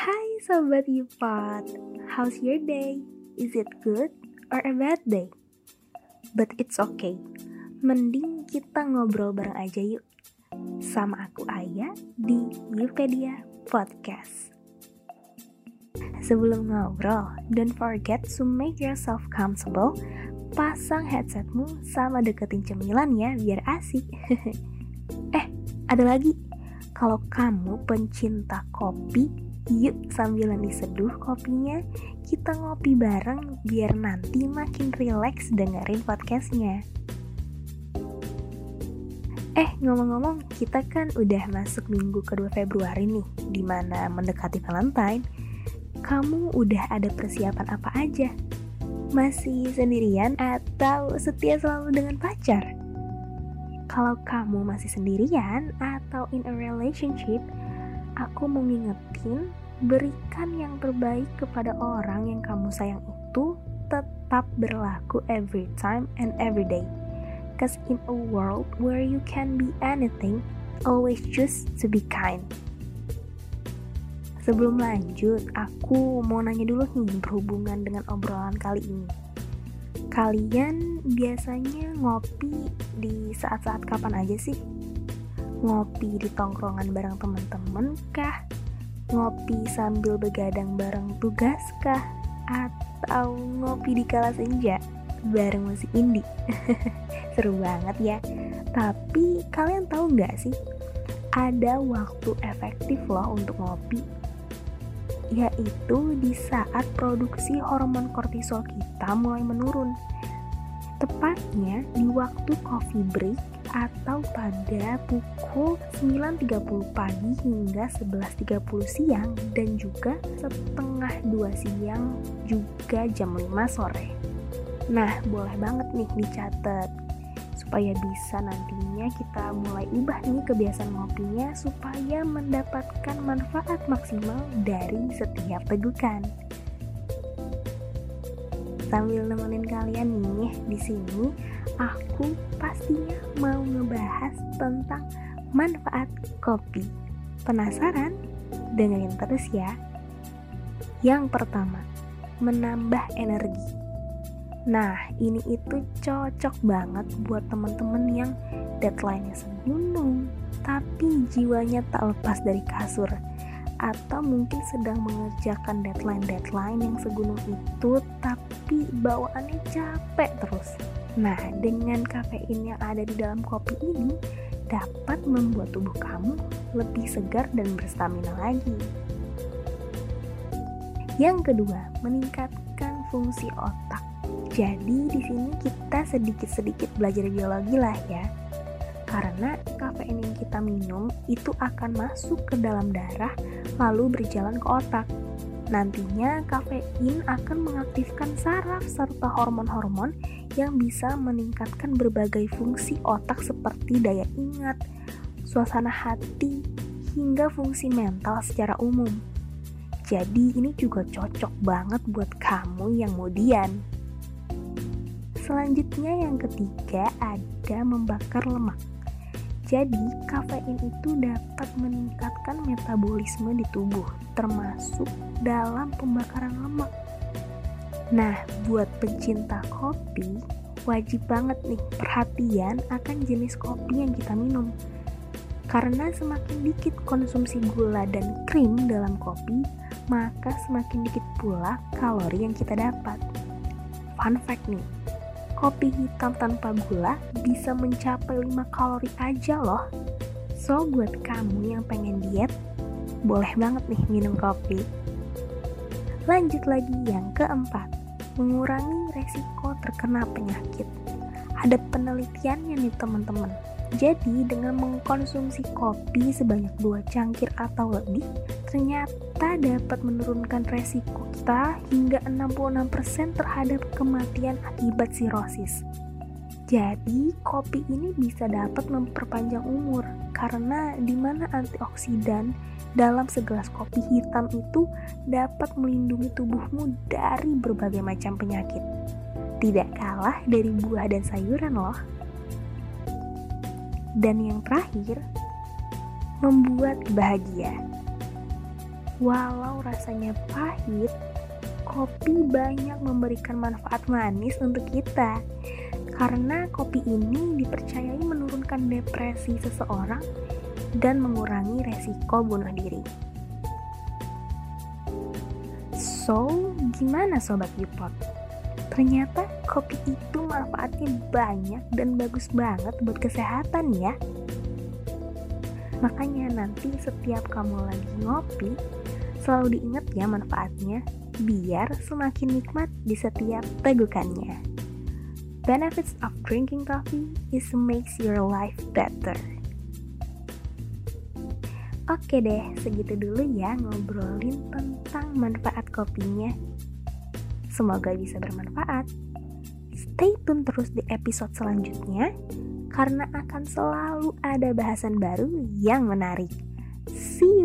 Hai Sobat Yupot, how's your day? Is it good or a bad day? But it's okay, mending kita ngobrol bareng aja yuk. Sama aku Aya di Yupedia Podcast. Sebelum ngobrol, don't forget to make yourself comfortable. Pasang headsetmu sama deketin cemilan ya biar asik. Eh, ada lagi. Kalau kamu pencinta kopi, yuk sambilan diseduh kopinya, kita ngopi bareng biar nanti makin rileks dengerin podcastnya. Eh, ngomong-ngomong, kita kan udah masuk minggu kedua Februari nih, di mana mendekati Valentine. Kamu udah ada persiapan apa aja? Masih sendirian atau setia selalu dengan pacar? Kalau kamu masih sendirian atau in a relationship, aku mau ngingetin berikan yang terbaik kepada orang yang kamu sayang itu tetap berlaku every time and every day. Cause in a world where you can be anything, always choose to be kind. Sebelum lanjut, aku mau nanya dulu nih berhubungan dengan obrolan kali ini Kalian biasanya ngopi di saat-saat kapan aja sih? Ngopi di tongkrongan bareng temen-temen kah? Ngopi sambil begadang bareng tugas kah? Atau ngopi di kala senja bareng musik indie? Seru banget ya. Tapi kalian tahu nggak sih? Ada waktu efektif loh untuk ngopi yaitu di saat produksi hormon kortisol kita mulai menurun. Tepatnya di waktu coffee break atau pada pukul 9.30 pagi hingga 11.30 siang dan juga setengah 2 siang juga jam 5 sore. Nah, boleh banget nih dicatat supaya bisa nantinya kita mulai ubah nih kebiasaan ngopinya supaya mendapatkan manfaat maksimal dari setiap tegukan. Sambil nemenin kalian nih di sini, aku pastinya mau ngebahas tentang manfaat kopi. Penasaran? Dengerin terus ya. Yang pertama, menambah energi Nah, ini itu cocok banget buat teman-teman yang deadline-nya segunung, tapi jiwanya tak lepas dari kasur. Atau mungkin sedang mengerjakan deadline-deadline yang segunung itu, tapi bawaannya capek terus. Nah, dengan kafein yang ada di dalam kopi ini, dapat membuat tubuh kamu lebih segar dan berstamina lagi. Yang kedua, meningkatkan fungsi otak. Jadi di sini kita sedikit-sedikit belajar biologi lah ya. Karena kita minum itu akan masuk ke dalam darah lalu berjalan ke otak. Nantinya kafein akan mengaktifkan saraf serta hormon-hormon yang bisa meningkatkan berbagai fungsi otak seperti daya ingat, suasana hati, hingga fungsi mental secara umum. Jadi ini juga cocok banget buat kamu yang mudian. Selanjutnya yang ketiga ada membakar lemak. Jadi, kafein itu dapat meningkatkan metabolisme di tubuh, termasuk dalam pembakaran lemak. Nah, buat pecinta kopi, wajib banget nih perhatian akan jenis kopi yang kita minum. Karena semakin dikit konsumsi gula dan krim dalam kopi, maka semakin dikit pula kalori yang kita dapat. Fun fact nih, kopi hitam tanpa gula bisa mencapai 5 kalori aja loh. So, buat kamu yang pengen diet, boleh banget nih minum kopi. Lanjut lagi yang keempat, mengurangi resiko terkena penyakit. Ada penelitiannya nih teman-teman. Jadi dengan mengkonsumsi kopi sebanyak dua cangkir atau lebih, ternyata dapat menurunkan resiko kita hingga 66% terhadap kematian akibat sirosis. Jadi, kopi ini bisa dapat memperpanjang umur karena di mana antioksidan dalam segelas kopi hitam itu dapat melindungi tubuhmu dari berbagai macam penyakit. Tidak kalah dari buah dan sayuran loh. Dan yang terakhir, membuat bahagia. Walau rasanya pahit, kopi banyak memberikan manfaat manis untuk kita. Karena kopi ini dipercayai menurunkan depresi seseorang dan mengurangi resiko bunuh diri. So, gimana Sobat Yupot? Ternyata kopi itu manfaatnya banyak dan bagus banget buat kesehatan ya. Makanya nanti setiap kamu lagi ngopi, selalu diingat ya manfaatnya, biar semakin nikmat di setiap tegukannya. Benefits of drinking coffee is makes your life better. Oke deh, segitu dulu ya ngobrolin tentang manfaat kopinya. Semoga bisa bermanfaat. Stay tune terus di episode selanjutnya karena akan selalu ada bahasan baru yang menarik. See